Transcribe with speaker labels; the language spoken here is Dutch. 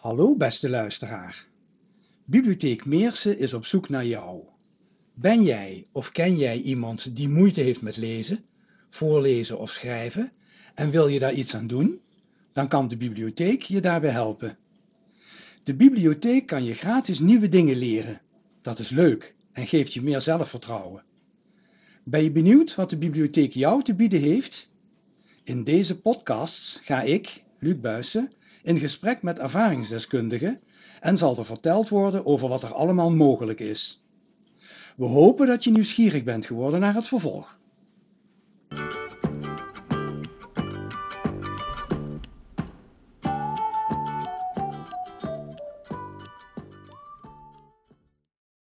Speaker 1: Hallo beste luisteraar. Bibliotheek Meersen is op zoek naar jou. Ben jij of ken jij iemand die moeite heeft met lezen, voorlezen of schrijven en wil je daar iets aan doen? Dan kan de bibliotheek je daarbij helpen. De bibliotheek kan je gratis nieuwe dingen leren. Dat is leuk en geeft je meer zelfvertrouwen. Ben je benieuwd wat de bibliotheek jou te bieden heeft? In deze podcasts ga ik, Luc Buijsen, in gesprek met ervaringsdeskundigen en zal er verteld worden over wat er allemaal mogelijk is. We hopen dat je nieuwsgierig bent geworden naar het vervolg.